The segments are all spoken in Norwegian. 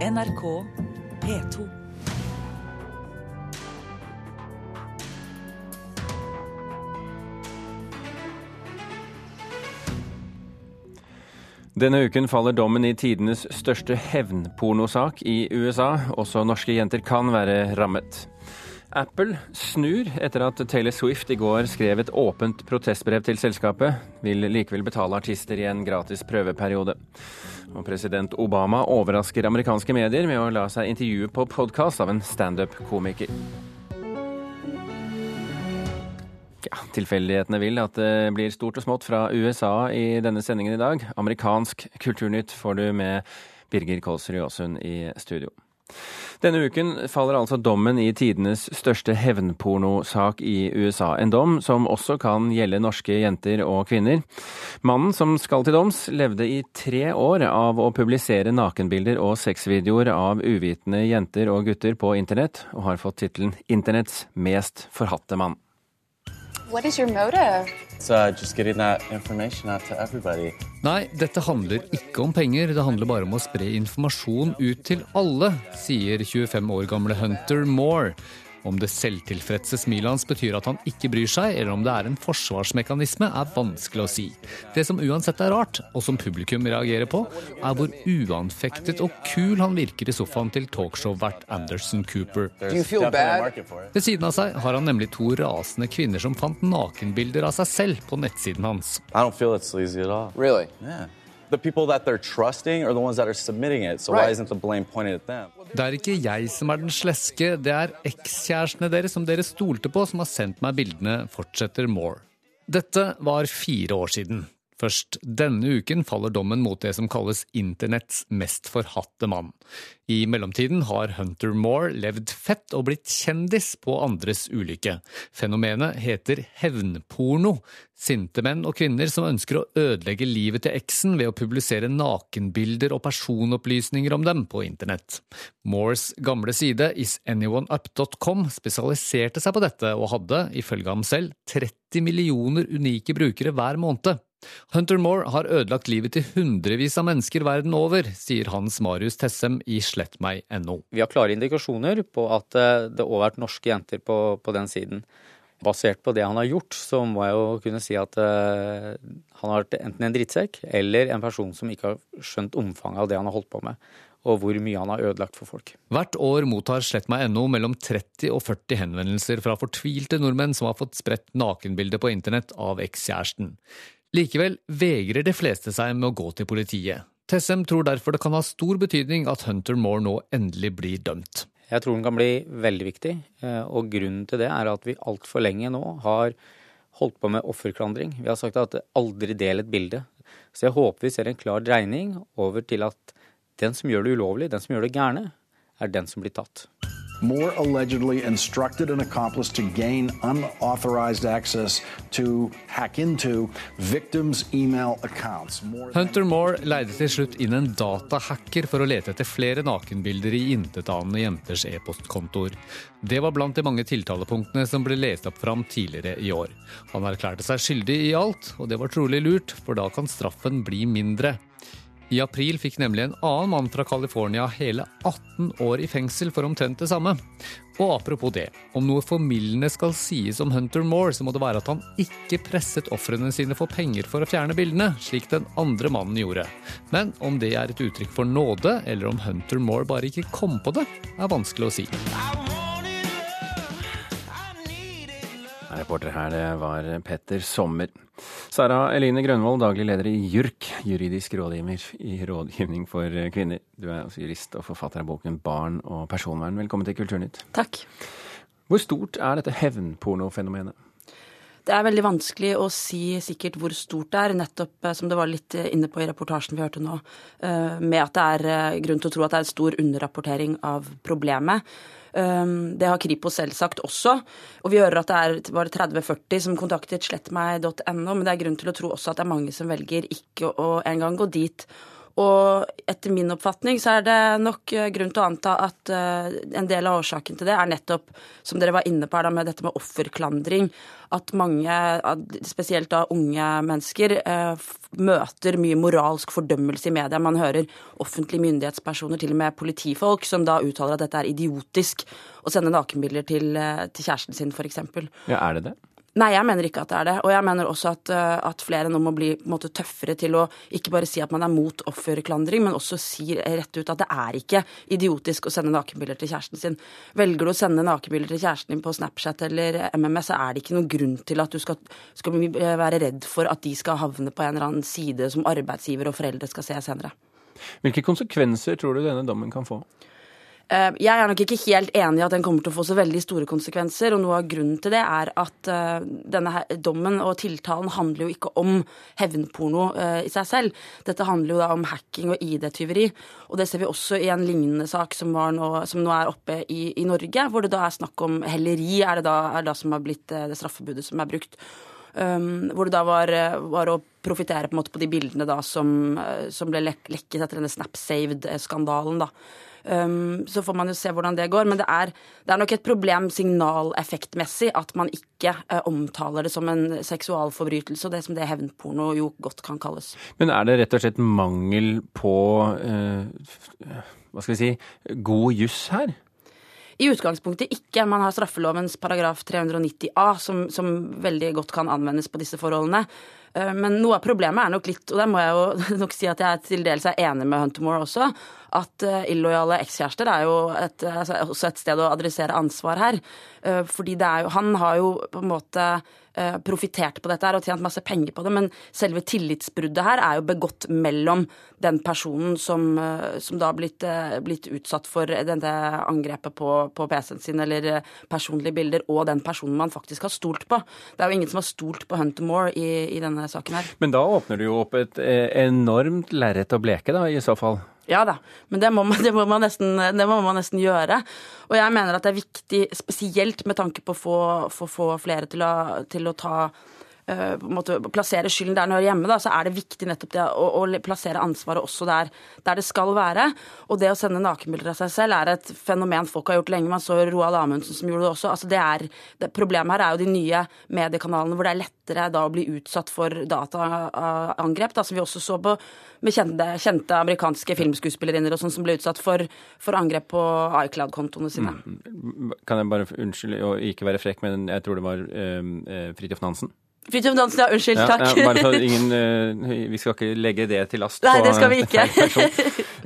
NRK P2. Denne uken faller dommen i tidenes største hevnpornosak i USA. Også norske jenter kan være rammet. Apple snur etter at Taylor Swift i går skrev et åpent protestbrev til selskapet. Vil likevel betale artister i en gratis prøveperiode. Og president Obama overrasker amerikanske medier med å la seg intervjue på podkast av en standup-komiker. Ja, Tilfeldighetene vil at det blir stort og smått fra USA i denne sendingen i dag. Amerikansk kulturnytt får du med Birger Kolsrud Aasund i studio. Denne uken faller altså dommen i tidenes største hevnpornosak i USA. En dom som også kan gjelde norske jenter og kvinner. Mannen som skal til doms, levde i tre år av å publisere nakenbilder og sexvideoer av uvitende jenter og gutter på internett, og har fått tittelen 'Internetts mest forhatte mann'. What is your motive? So, uh, just getting that information out to everybody. Nei, dette handler ikke om penger, det handler bare om å spre informasjon ut til alle, sier 25 år gamle Hunter Moore. Om det selvtilfredse smilet hans betyr at han ikke bryr seg, eller om det er en forsvarsmekanisme, er vanskelig å si. Det som uansett er rart, og som publikum reagerer på, er hvor uanfektet og kul han virker i sofaen til talkshow-vert Anderson Cooper. Ved siden av seg har han nemlig to rasende kvinner som fant nakenbilder av seg selv på nettsiden hans. I don't feel it's sleazy at all. Really? Yeah. The people that they're trusting are the ones that are submitting it, so why isn't the blame pointed at them? Det er ikke jeg som er den sleske, det er ekskjærestene deres som dere stolte på, som har sendt meg bildene, fortsetter Moore. Dette var fire år siden. Først denne uken faller dommen mot det som kalles internetts mest forhatte mann. I mellomtiden har Hunter Moore levd fett og blitt kjendis på andres ulykke. Fenomenet heter hevnporno. Sinte menn og kvinner som ønsker å ødelegge livet til eksen ved å publisere nakenbilder og personopplysninger om dem på internett. Moores gamle side isanyoneUp.com spesialiserte seg på dette og hadde, ifølge ham selv, 30 millioner unike brukere hver måned. Hunter Moore har ødelagt livet til hundrevis av mennesker verden over, sier Hans Marius Tessem i slettmeg.no. Vi har klare indikasjoner på at eh, det òg har vært norske jenter på, på den siden. Basert på det han har gjort, så må jeg jo kunne si at uh, han har vært enten en drittsekk eller en person som ikke har skjønt omfanget av det han har holdt på med, og hvor mye han har ødelagt for folk. Hvert år mottar slettmeg.no mellom 30 og 40 henvendelser fra fortvilte nordmenn som har fått spredt nakenbilder på internett av ekskjæresten. Likevel vegrer de fleste seg med å gå til politiet. Tessem tror derfor det kan ha stor betydning at Hunter Moore nå endelig blir dømt. Jeg tror den kan bli veldig viktig, eh, og grunnen til det er at vi altfor lenge nå har holdt på med offerklandring. Vi har sagt at aldri del et bilde. Så jeg håper vi ser en klar dreining over til at den som gjør det ulovlig, den som gjør det gærne, er den som blir tatt. Moore allegedly instructed an accomplice to gain unauthorized access to hack into victims' email accounts. More Hunter Moore leide til slutt inn en datahacker for å lete etter flere nakenbilder i intetanende jenters e-postkontoer. Det var blant de mange tiltalepunktene som ble lest opp fram tidligere i år. Han erklærte seg skyldig i alt, og det var trolig lurt, for da kan straffen bli mindre. I april fikk nemlig en annen mann fra California hele 18 år i fengsel for omtrent det samme. Og apropos det, om noe formildende skal sies om Hunter Moore, så må det være at han ikke presset ofrene sine for penger for å fjerne bildene, slik den andre mannen gjorde. Men om det er et uttrykk for nåde, eller om Hunter Moore bare ikke kom på det, er vanskelig å si. Reporter her det var Petter Sommer. Sara Eline Grønvold, daglig leder i JURK, juridisk rådgiver i Rådgivning for kvinner. Du er også jurist og forfatter av boken Barn og personvern. Velkommen til Kulturnytt. Takk. Hvor stort er dette hevnpornofenomenet? Det er veldig vanskelig å si sikkert hvor stort det er, nettopp eh, som det var litt inne på i reportasjen vi hørte nå, eh, med at det er eh, grunn til å tro at det er en stor underrapportering av problemet. Um, Det har Kripos selvsagt også. Og vi hører at det er bare 30-40 som kontaktet slettmeg.no, men det er grunn til å tro også at det er mange som velger ikke å engang gå dit Og etter min oppfatning så er det nok eh, grunn til å anta at uh, en del av årsaken til det er nettopp, som dere var inne på her, med dette med offerklandring. At mange, spesielt da unge mennesker, uh, møter mye moralsk fordømmelse i media. Man hører offentlige myndighetspersoner, til og med politifolk, som da uttaler at dette er idiotisk å sende nakenbilder til, til kjæresten sin, f.eks. Ja, er det det? Nei, jeg mener ikke at det er det. Og jeg mener også at, eh, at flere nå må bli måte, tøffere til å ikke bare si at man er mot offerklandring, men også si rett ut at det er ikke idiotisk å sende nakenbilder til kjæresten sin. Velger du å sende nakenbilder til kjæresten din på Snapchat eller MMS, så er det ikke noen grunn til at du skal, skal være redd for at de skal havne på en eller annen side som arbeidsgiver og foreldre skal se senere. Hvilke konsekvenser tror du denne dommen kan få? Eh, jeg er nok ikke helt enig i at den kommer til å få så veldig store konsekvenser. og Noe av grunnen til det er at denne her, dommen og tiltalen handler jo ikke om hevnporno eh, i seg selv. Dette handler jo da om hacking og ID-tyveri. Og det ser vi også i en lignende sak som, nå, som nå er oppe i, i, Norge, hvor det da er snakk om helleri, er det da, er da som har blitt det straffebudet som er brukt. Um, hvor det da var, var å profitere på, på, de bildene da som, som ble lekket etter denne Snapsaved-skandalen. da. Um, så får man jo se hvordan det går. Men det er, det er nok et problem signaleffektmessig at man ikke uh, omtaler det som en seksualforbrytelse, og det som det hevnporno jo godt kan kalles. Men er det rett og slett mangel på uh, hva skal vi si, god juss her? I utgangspunktet ikke. Man har straffelovens paragraf 390 a, som, som veldig godt kan anvendes på disse forholdene. Eh, men noe av problemet er nok litt, og der må jeg jo nok si at jeg til dels er enig med Huntermore også, at uh, illojale ekskjærester er jo et, altså, også et sted å adressere ansvar her. Fordi jo Han har jo på en måte uh, profitert på dette her og tjent masse penger på det, men selve tillitsbruddet her er jo begått mellom den personen som, som da har blitt, blitt, utsatt for dette angrepet på, på PC-en sin eller personlige bilder, og den personen man faktisk har stolt på. Det er jo ingen som har stolt på Huntermore i, i denne saken her. Men da åpner du jo opp et enormt lerret å bleke, da, i så fall? Ja da, men det må, man, det, må nesten, det må, man, nesten, gjøre. Og jeg mener at det er viktig, spesielt med tanke på å få flere til å, til å ta måte plassere skylden der den hører hjemme, da, så er det viktig nettopp det å, å, plassere ansvaret også der, der det skal være. Og det å sende nakenbilder av seg selv er et fenomen folk har gjort lenge. Man så Roald Amundsen som gjorde det også. Altså det er, det, problemet her er jo de nye mediekanalene hvor det er lettere da å bli utsatt for dataangrep, da, som vi også så på med kjente, kjente amerikanske filmskuespillerinner og sånn som ble utsatt for, for angrep på iCloud-kontoene sine. Mm. Kan jeg bare unnskylde å ikke være frekk, men jeg tror det var uh, Fridtjof Nansen? Fridtjof Nansen, ja. Unnskyld. takk. Ja, bare for ingen, uh, vi skal ikke legge det til last Nei, det skal vi ikke.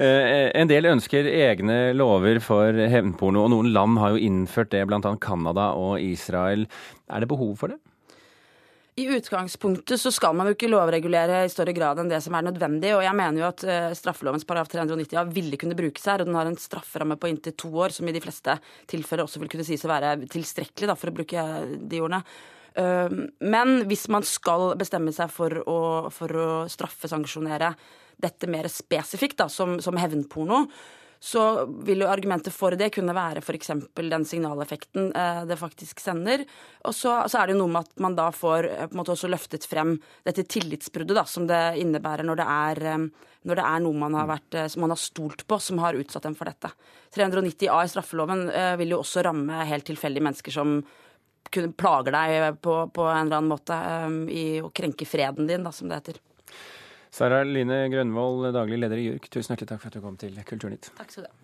uh, en del ønsker egne lover for hevnporno, og noen land har jo innført det, bl.a. Canada og Israel. Er det behov for det? I utgangspunktet så skal man jo ikke lovregulere i større grad enn det som er nødvendig. Og jeg mener jo at uh, straffelovens paragraf 390 ja, ville kunne brukes her. Og den har en strafferamme på inntil to år, som i de fleste tilfeller også vil kunne sies å være tilstrekkelig, da, for å bruke de ordene. Men hvis man skal bestemme seg for å, for å straffesanksjonere dette mer spesifikt, da, som, som hevnporno, så vil jo argumentet for det kunne være f.eks. den signaleffekten eh, det faktisk sender. Og så, så, er det jo noe med at man da får eh, på en måte også løftet frem dette tillitsbruddet da, som det innebærer når det er, eh, når det er noe man har, vært, man har stolt på, som har utsatt dem for dette. 390 A i straffeloven vil jo også ramme helt tilfeldige mennesker som plager deg på, på, en eller annen måte um, i å krenke freden din, da, som det heter. Sara Line Grønvold, daglig leder i JURK, tusen hjertelig takk for at du kom til Kulturnytt. Takk skal du ha.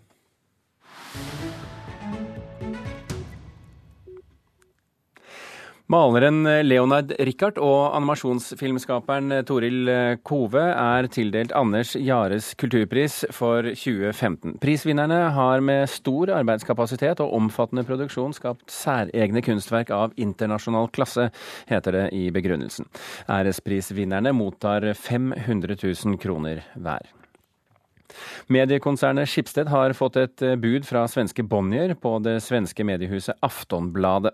Maleren Leonard Richard og animasjonsfilmskaperen Toril Kove er tildelt Anders Jares kulturpris for 2015. Prisvinnerne har med stor arbeidskapasitet og omfattende produksjon skapt særegne kunstverk av internasjonal klasse, heter det i begrunnelsen. Æresprisvinnerne mottar 500 000 kroner hver. Mediekonsernet Schibsted har fått et eh, bud fra svenske Bonnier på det svenske mediehuset Aftonbladet.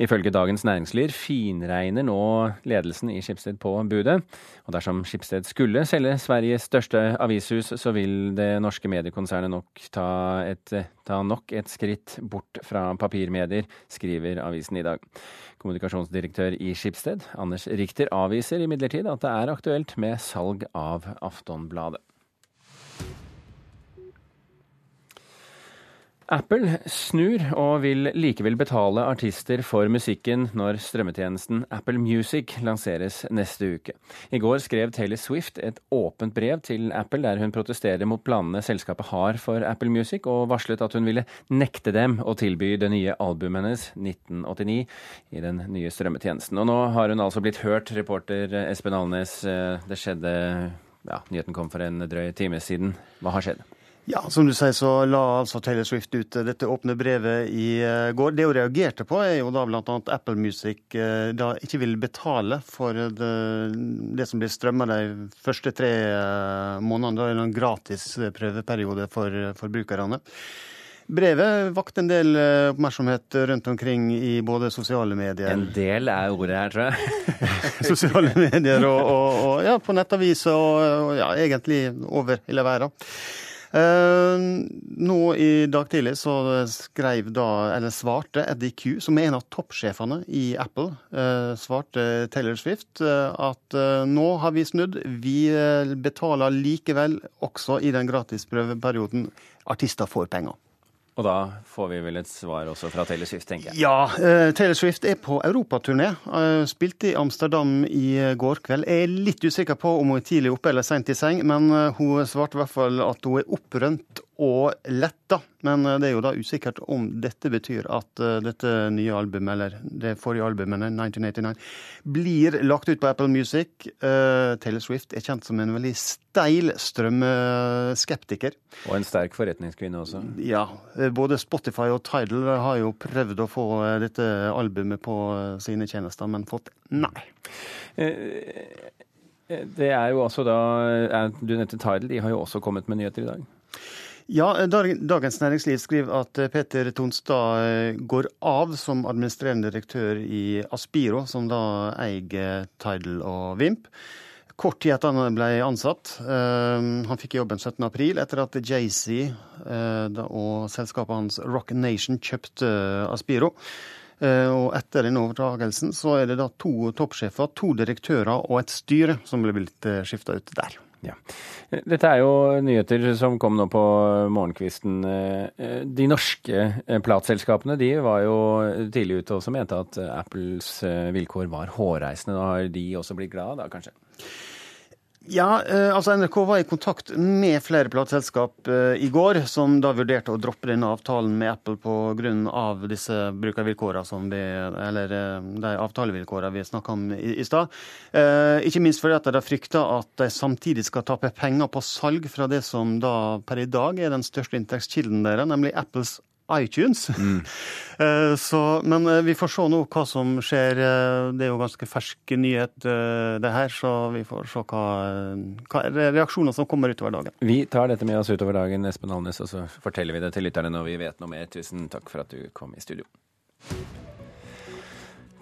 Ifølge Dagens Næringsliv finregner nå ledelsen i Schibsted på budet. Og dersom Schibsted skulle selge Sveriges største avishus, så vil det norske mediekonsernet nok ta, et, ta nok et skritt bort fra papirmedier, skriver avisen i dag. Kommunikasjonsdirektør i Schibsted, Anders Richter, avviser imidlertid at det er aktuelt med salg av Aftonbladet. Apple snur og vil likevel betale artister for musikken når strømmetjenesten Apple Music lanseres neste uke. I går skrev Taylor Swift et åpent brev til Apple der hun protesterer mot planene selskapet har for Apple Music, og varslet at hun ville nekte dem å tilby det nye albumet hennes, 1989, i den nye strømmetjenesten. Og nå har hun altså blitt hørt, reporter Espen Alnes. Det skjedde ja, Nyheten kom for en drøy time siden. Hva har skjedd? Ja, som du sier så la altså Taylor Swift ut eh, dette åpne brevet i eh, går. Det hun reagerte på, er jo da bl.a. Apple Music eh, da ikke vil betale for det, det som blir strømma de første tre månedene. Da er det en gratis prøveperiode for forbrukerne. Brevet vakte en del oppmerksomhet rundt omkring i både sosiale medier En del er ordet her, tror jeg. sosiale medier og, og, og, ja, på nettaviser og, og ja, egentlig over hele verden. Uh, nå i dag tidlig så skrev da, eller svarte Eddie Q, som er en av toppsjefene i Apple, uh, svarte Taylor Swift uh, at nå har vi snudd. Vi betaler likevel, også i den gratisprøveperioden, artister får penger. Og da får vi vel et svar også fra Taylor Swift, tenker jeg. Ja, uh, Taylor Swift er på europaturné. Uh, spilte i Amsterdam i går kveld. Jeg er litt usikker på om hun er tidlig oppe eller seint i seng, men uh, hun svarte i hvert fall at hun er opprømt og letta. Men eh, det er jo da usikkert om dette betyr at uh, dette nye albumet, eller det forrige albumet, 1989, blir lagt ut på Apple Music. Uh, Taylor Swift er kjent som en veldig steil strømskeptiker. Og en sterk forretningskvinne også. Ja. Både Spotify og Tidal har jo prøvd å få dette albumet på sine tjenester, men fått nei. Det er jo altså da Du nevnte Tidal, de har jo også kommet med nyheter i dag. Ja, Dagens Næringsliv skriver at eh, Peter Tonstad eh, går av som administrerende direktør i Aspiro, som da eier Tidal og Vimp. Kort tid etter han ble ansatt. Eh, han fikk jobben 17.4 etter at Jay-Z og selskapet hans Rock Nation kjøpte Aspiro. Og etter den overdragelsen så er det da to toppsjefer, to direktører og et styre som ble blitt skifta ut der. Ja. Dette er jo nyheter som kom nå på morgenkvisten. De norske plateselskapene de var jo tidlig ute og mente at Apples vilkår var hårreisende. Da har de også blitt glad da, kanskje? Ja, eh, altså NRK var i kontakt med flere plateselskap eh, i går, som da vurderte å droppe denne avtalen med Apple pga. disse brukervilkårene som eller eh, de avtalevilkårene vi snakka om i, i stad. Ikke minst fordi at de frykter at de samtidig skal tape penger på salg fra det som da per i dag er den største inntektskilden deres, nemlig Apples iTunes. Mm. Eh, så, men eh, vi får se nå hva som skjer. Eh, det er jo ganske fersk nyhet, det her, så vi får se hva, hva reaksjoner som kommer utover dagen. Vi tar dette med oss utover dagen, Espen Alnes, og så forteller vi det til lytterne når vi vet noe mer. Tusen takk for at du kom i studio.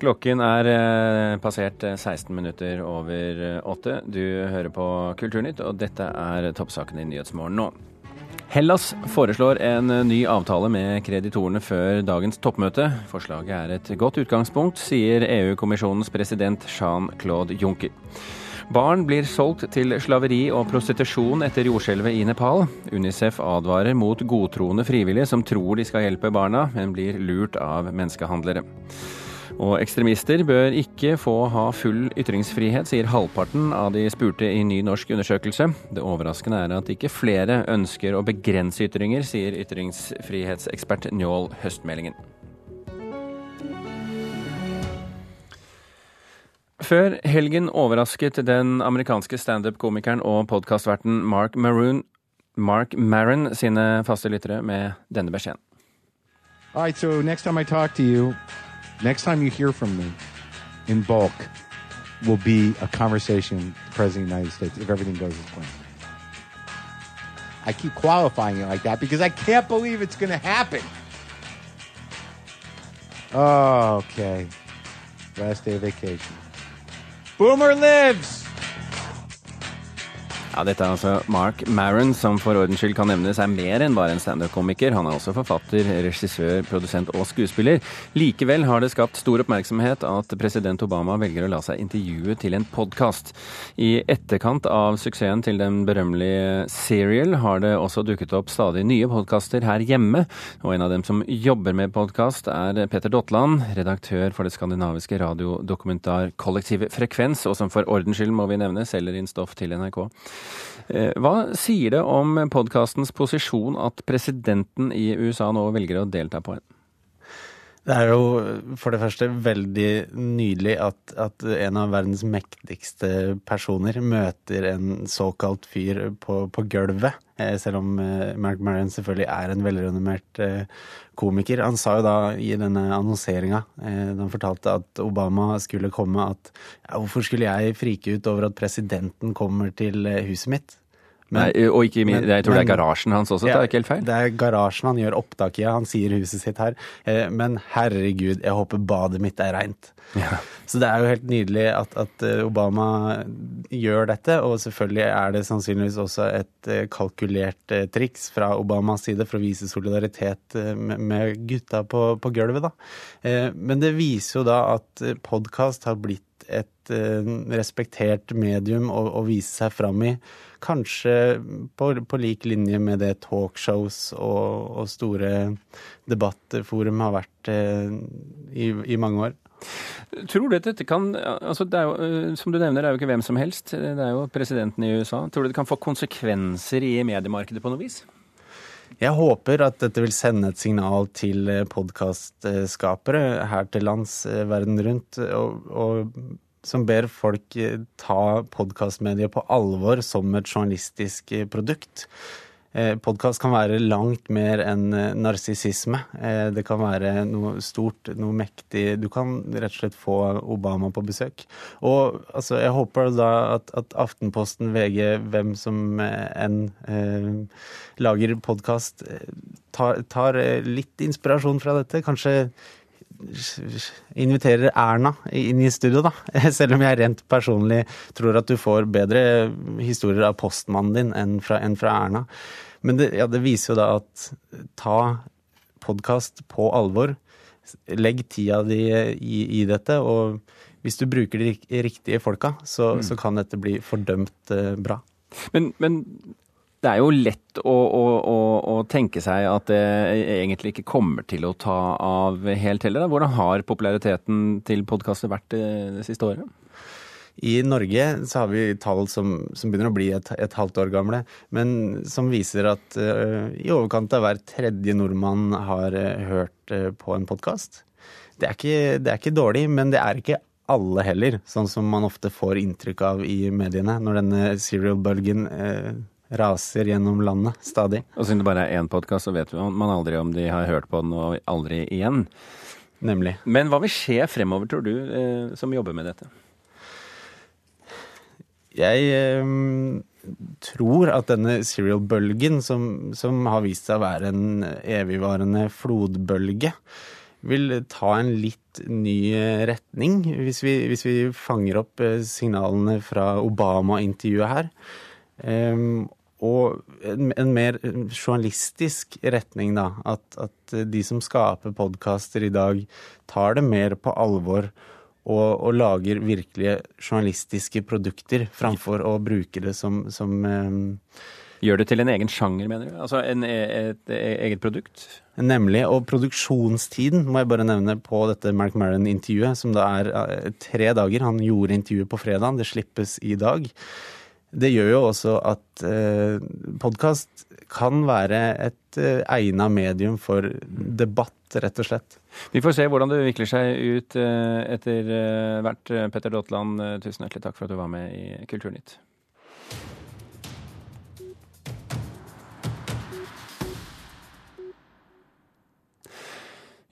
Klokken er passert 16 minutter over åtte. Du hører på Kulturnytt, og dette er toppsakene i Nyhetsmorgen nå. Hellas foreslår en ny avtale med kreditorene før dagens toppmøte. Forslaget er et godt utgangspunkt, sier EU-kommisjonens president Jean-Claude Juncker. Barn blir solgt til slaveri og prostitusjon etter jordskjelvet i Nepal. Unicef advarer mot godtroende frivillige som tror de skal hjelpe barna, men blir lurt av menneskehandlere. Og ekstremister bør ikke få ha full ytringsfrihet, sier halvparten av de spurte i ny norsk undersøkelse. Det overraskende er at ikke flere ønsker å begrense ytringer, sier ytringsfrihetsekspert Njål Høstmeldingen. Før helgen overrasket den amerikanske standup-komikeren og podkastverten Mark Maroon Mark Maron sine faste lyttere med denne beskjeden. All right, so next time I talk to you, Next time you hear from me in bulk will be a conversation with the President of the United States if everything goes as planned. I keep qualifying it like that because I can't believe it's going to happen. Oh, okay. Last day of vacation. Boomer lives! Ja, Dette er altså Mark Maron, som for ordens skyld kan nevnes er mer enn bare en standup-komiker. Han er også forfatter, regissør, produsent og skuespiller. Likevel har det skapt stor oppmerksomhet at president Obama velger å la seg intervjue til en podkast. I etterkant av suksessen til den berømmelige Serial har det også dukket opp stadig nye podkaster her hjemme, og en av dem som jobber med podkast er Peter Dotland, redaktør for det skandinaviske radiodokumentarkollektivet Frekvens, og som for ordens skyld må vi nevne selger inn stoff til NRK. Eh, hva sier det om podkastens posisjon at presidenten i USA nå velger å delta på en? Det er jo for det første veldig nydelig at, at, en av verdens mektigste personer møter en såkalt fyr på, på gulvet. Eh, selv om eh, Mark Marion selvfølgelig er en velrenommert komiker. Han sa jo da i denne annonseringa, da han fortalte at Obama skulle komme, at ja, hvorfor skulle jeg frike ut over at presidenten kommer til huset mitt? Men, Nei, og ikke, men, jeg tror men, det er garasjen hans også, ja, tar jeg ikke helt feil? Det er garasjen han gjør opptak i, han sier huset sitt her. Eh, men herregud, jeg håper badet mitt er reint. Ja. Så det er jo helt nydelig at, at, eh, Obama gjør dette, og selvfølgelig er det sannsynligvis også et eh, kalkulert triks fra Obamas side for å vise solidaritet med, med gutta på, på gulvet, da. Men det viser jo da at podkast har blitt et respektert medium å, å vise seg fram i kanskje på, på lik linje med det talkshows og, og store debattforum har vært eh, i, i, mange år. Tror du at dette kan altså det er jo, eh, Som du nevner, det er jo ikke hvem som helst. Det er jo presidenten i USA. Tror du det kan få konsekvenser i mediemarkedet på noe vis? Jeg håper at dette vil sende et signal til podkastskapere her til lands verden rundt. Og, og som ber folk eh, ta podkastmediet på alvor som et journalistisk eh, produkt. Eh, Podkast kan være langt mer enn narsissisme. Det kan være noe stort, noe mektig. Du kan rett og slett få Obama på besøk. Og altså, jeg håper da at, at Aftenposten, VG, hvem som enn eh, lager podkast, tar, tar, litt inspirasjon fra dette. Kanskje inviterer Erna inn i studio, da. Selv om jeg rent personlig tror at du får bedre historier av postmannen din enn fra, enn fra Erna. Men det, ja, det, viser jo da at ta podkast på alvor. Legg tida di i, i, dette. Og hvis du bruker de riktige folka, så, mm. så kan dette bli fordømt eh, bra. Men, men det er jo lett å, å, å, å, tenke seg at det egentlig ikke kommer til å ta av helt heller. Hvordan har populariteten til podkaster vært det, det, siste året? I Norge så har vi tall som, som begynner å bli et, et, halvt år gamle, men som viser at uh, i overkant av hver tredje nordmann har uh, hørt uh, på en podkast. Det, det, er ikke dårlig, men det er ikke alle heller, sånn som man ofte får inntrykk av i mediene når denne serial-bølgen raser gjennom landet stadig. Og siden det bare er én podkast, så vet man aldri om de har hørt på den og aldri igjen. Nemlig. Men hva vil skje fremover, tror du, eh, som jobber med dette? Jeg eh, tror at denne serial-bølgen, som, som, har vist seg å være en evigvarende flodbølge, vil ta en litt ny retning, hvis vi, hvis vi fanger opp eh, signalene fra Obama-intervjuet her. Um, og en, mer journalistisk retning, da. At, at de som skaper podkaster i dag, tar det mer på alvor og, og, lager virkelige journalistiske produkter, framfor å bruke det som, som um, Gjør det til en egen sjanger, mener du? Altså en, e, et, et eget produkt? Nemlig. Og produksjonstiden må jeg bare nevne på dette Mark Maron-intervjuet, som da er eh, tre dager. Han gjorde intervjuet på fredag, det slippes i dag. Det gjør jo også at eh, podkast kan være et eh, egna medium for debatt, rett og slett. Vi får se hvordan det vikler seg ut eh, etter eh, hvert. Petter Daatland, tusen hjertelig takk for at du var med i Kulturnytt.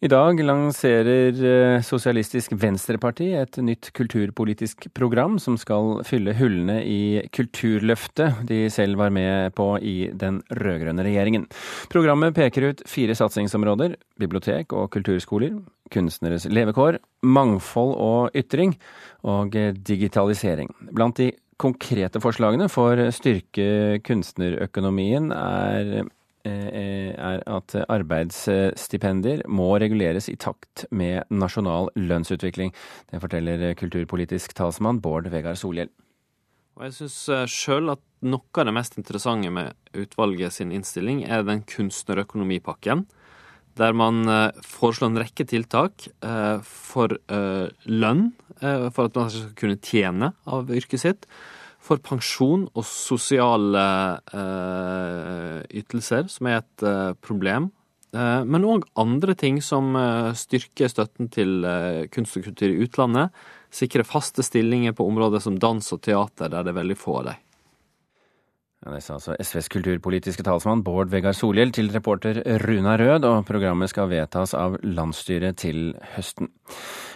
I dag lanserer eh, Sosialistisk Venstreparti et nytt kulturpolitisk program som skal fylle hullene i Kulturløftet de selv var med på i den rød-grønne regjeringen. Programmet peker ut fire satsingsområder bibliotek og kulturskoler, kunstneres levekår, mangfold og ytring, og digitalisering. Blant de konkrete forslagene for styrke kunstnerøkonomien er Eh, er at arbeidsstipendier må reguleres i takt med nasjonal lønnsutvikling. Det forteller kulturpolitisk talsmann Bård Vegar Solhjell. Og jeg syns eh, sjøl at noe av det mest interessante med utvalget sin innstilling er den kunstnerøkonomipakken, der man eh, foreslår en rekke tiltak for lønn, for at man skal kunne tjene av yrket sitt for pensjon og sosiale eh, ytelser, som er et eh, problem. Eh, men òg andre ting som eh, styrker støtten til eh, kunst og kultur i utlandet. Sikre faste stillinger på områder som dans og teater, der det er veldig få av dem. Ja, det sa altså SVs kulturpolitiske talsmann Bård Vegar Solhjell til reporter Runa Rød, og programmet skal vedtas av landsstyret til høsten.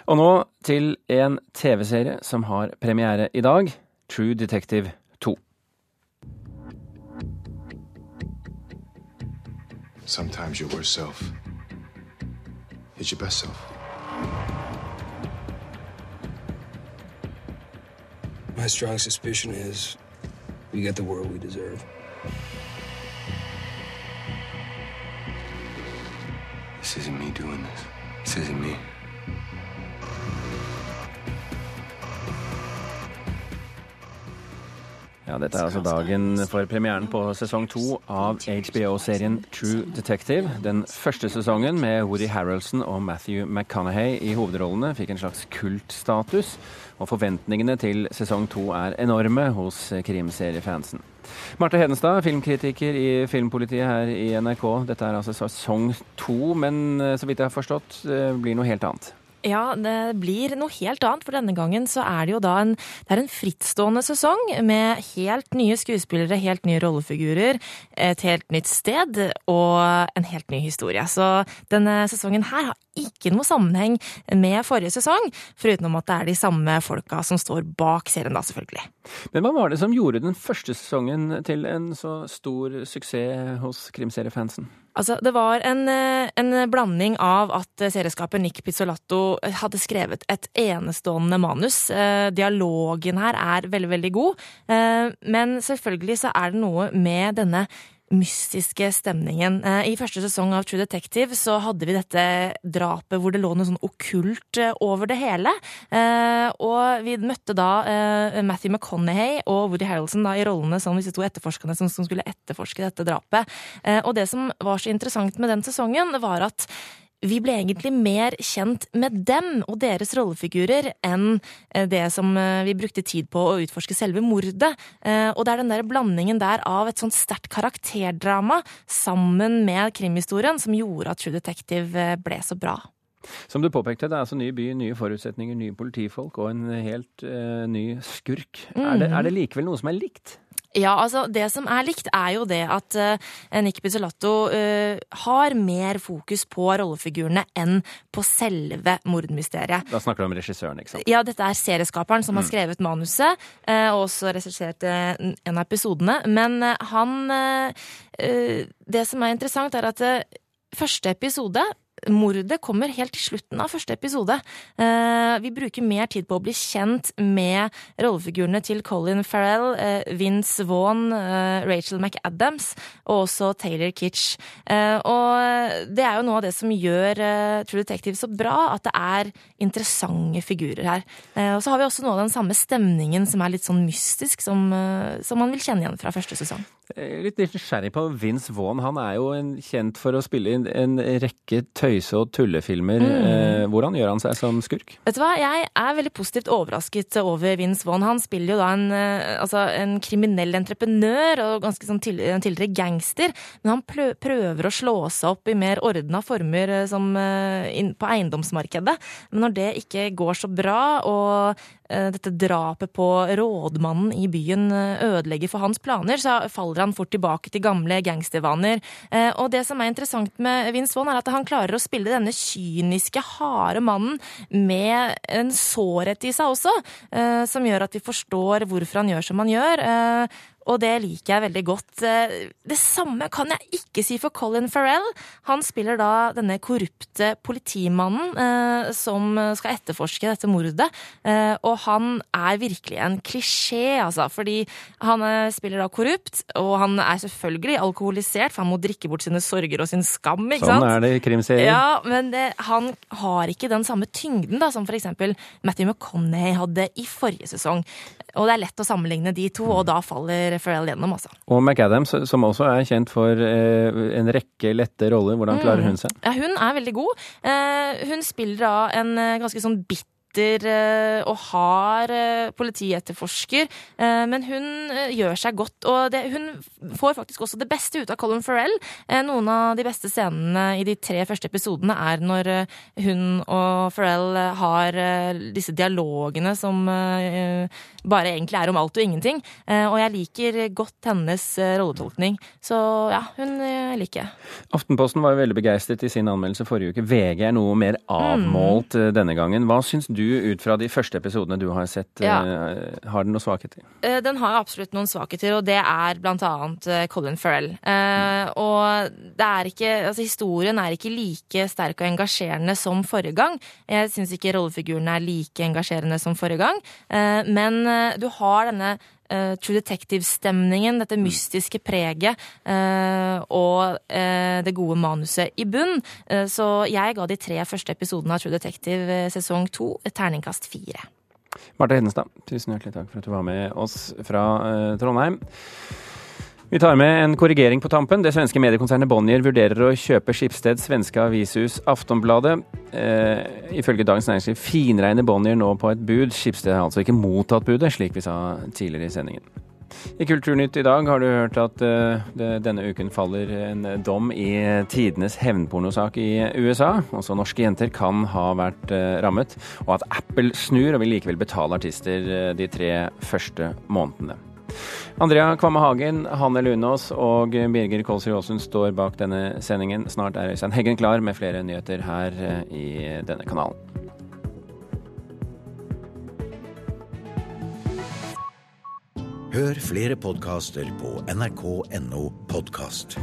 Og nå til en TV-serie som har premiere i dag. True Detective 2. Sometimes your worst self is your best self. My strong suspicion is we get the world we deserve. This isn't me doing this. This isn't me. Ja, Dette er altså dagen for premieren på sesong to av HBO-serien True Detective. Den første sesongen med Woody Harroldson og Matthew McConaughey i hovedrollene fikk en slags kultstatus, og forventningene til sesong to er enorme hos krimseriefansen. Marte Hedenstad, filmkritiker i Filmpolitiet her i NRK. Dette er altså sesong to, men eh, så vidt jeg har forstått, eh, blir noe helt annet. Ja, det blir noe helt annet, for denne gangen så er det jo da en, det er en frittstående sesong med helt nye skuespillere, helt nye rollefigurer, et helt nytt sted og en helt ny historie. Så denne sesongen her har ikke noe sammenheng med forrige sesong, foruten om at det er de samme folka som står bak serien, da, selvfølgelig. Men hva var det som gjorde den første sesongen til en så stor suksess hos krimseriefansen? Altså, det var en, eh, en, blanding av at serieskaper Nick Pizzolatto hadde skrevet et enestående manus. Eh, dialogen her er veldig, veldig god. Eh, men selvfølgelig så er det noe med denne mystiske stemningen. I første sesong av True Detective så hadde vi dette drapet hvor det lå noe sånn okkult over det hele. Og vi møtte da Matthew McConaughey og Woody Harrelson da, i rollene som disse to etterforskerne som skulle etterforske dette drapet. Og det som var så interessant med den sesongen, var at vi ble egentlig mer kjent med dem og deres rollefigurer enn det som vi brukte tid på å utforske selve mordet. Og det er den der blandingen der av et sånt sterkt karakterdrama sammen med krimhistorien som gjorde at True Detective ble så bra. Som du påpekte, det er altså ny by, nye forutsetninger, nye politifolk og en helt uh, ny skurk. Mm. Er, det, er det likevel noe som er likt? Ja, altså det som er likt, er jo det at uh, Nick Pizzolatto uh, har mer fokus på rollefigurene enn på selve mordmysteriet. Da snakker du om regissøren, ikke sant? Ja, dette er serieskaperen som mm. har skrevet manuset, uh, og også regissert en av episodene. Men han Det som er interessant, er at første episode mordet kommer helt til slutten av første episode. Eh, vi bruker mer tid på å bli kjent med rollefigurene til Colin Farrell, eh, Vince Vaughn, eh, Rachel McAdams og også Taylor Kitsch. Og det er jo noe av det som gjør True Detective så bra, at det er interessante figurer her. Og så har vi også noe av den samme stemningen som er litt sånn mystisk, som, som man vil kjenne igjen fra første sesong. Litt nysgjerrig på Vince Vaughn. Han er jo en, kjent for å spille inn en rekke tøyse- og tullefilmer. Mm. Eh, hvordan gjør han seg som skurk? Vet du hva, Jeg er veldig positivt overrasket over Vince Vaughn. Han spiller jo da en, eh, altså en kriminell entreprenør og ganske sånn til, tidligere gangster. Men han prøver å slå seg opp i mer ordna former eh, som på eiendomsmarkedet. Men når det ikke går så bra, og dette drapet på rådmannen i byen ødelegger for hans planer, så faller han fort tilbake til gamle gangstervaner. Eh, og det som er interessant med Vince Vaughn, er at han klarer å spille denne kyniske, harde mannen med en sårhet i seg også, eh, som gjør at vi forstår hvorfor han gjør som han gjør. Eh, og det liker jeg veldig godt. Det samme kan jeg ikke si for Colin Farrell. Han spiller da denne korrupte politimannen som skal etterforske dette mordet, og han er virkelig en klisjé, altså, fordi han spiller da korrupt, og han er selvfølgelig alkoholisert, for han må drikke bort sine sorger og sin skam, ikke sånn sant? Sånn er det i krimserier. Ja, men det, han har ikke den samme tyngden da, som for eksempel Matthew McConney hadde i forrige sesong. Og det er lett å sammenligne de to, og da faller Pharrell gjennom, altså. Og McAdams, som også er kjent for eh, en rekke lette roller. Hvordan klarer hun seg? Ja, hun er veldig god. Eh, hun spiller da en eh, ganske sånn bitter eh, og hard eh, politietterforsker, men hun gjør seg godt. Og det, hun får faktisk også det beste ut av Colin Farrell. Noen av de beste scenene i de tre første episodene er når hun og Farrell har disse dialogene som bare egentlig er om alt og ingenting. Eh, Og jeg liker godt hennes eh, rolletolkning. Så ja, hun eh, liker jeg. Aftenposten var jo veldig begeistret i sin anmeldelse forrige uke. VG er noe mer avmålt mm. denne gangen. Hva syns du ut fra de første episodene du har sett? Ja. Har den noe svakheter? Den har absolutt noen svakheter, og det er blant annet Colin Farrell. Mm. og det er ikke Altså, historien er ikke like sterk og engasjerende som forrige gang. Jeg syns ikke rollefigurene er like engasjerende som forrige gang, men du har denne uh, True Detective-stemningen, dette mystiske preget uh, og uh, det gode manuset i bunn. Eh, så jeg ga de tre første episodene av True Detective eh, sesong to et terningkast fire. Marte Hedenstad, tusen hjertelig takk for at du var med oss fra eh, Trondheim. Vi tar med en korrigering på tampen. Det svenske mediekonsernet Bonnier vurderer å kjøpe Skipsted svenske avishus Aftonbladet. Eh, ifølge Dagens Næringsliv finregner Bonnier nå på et bud. Skipsted har altså ikke mottatt budet, slik vi sa tidligere i sendingen. I Kulturnytt i dag har du hørt at uh, det, denne uken faller en dom i tidenes hevnpornosak i USA. Også norske jenter kan ha vært uh, rammet. Og at Apple snur og vil likevel betale artister uh, de tre første månedene. Andrea Kvamme Hagen, Hanne Lunås og Birger Kolsrud Aasund står bak denne sendingen. Snart er Øystein Heggen klar med flere nyheter her eh, i denne kanalen. Hør flere podkaster på nrk.no podkast.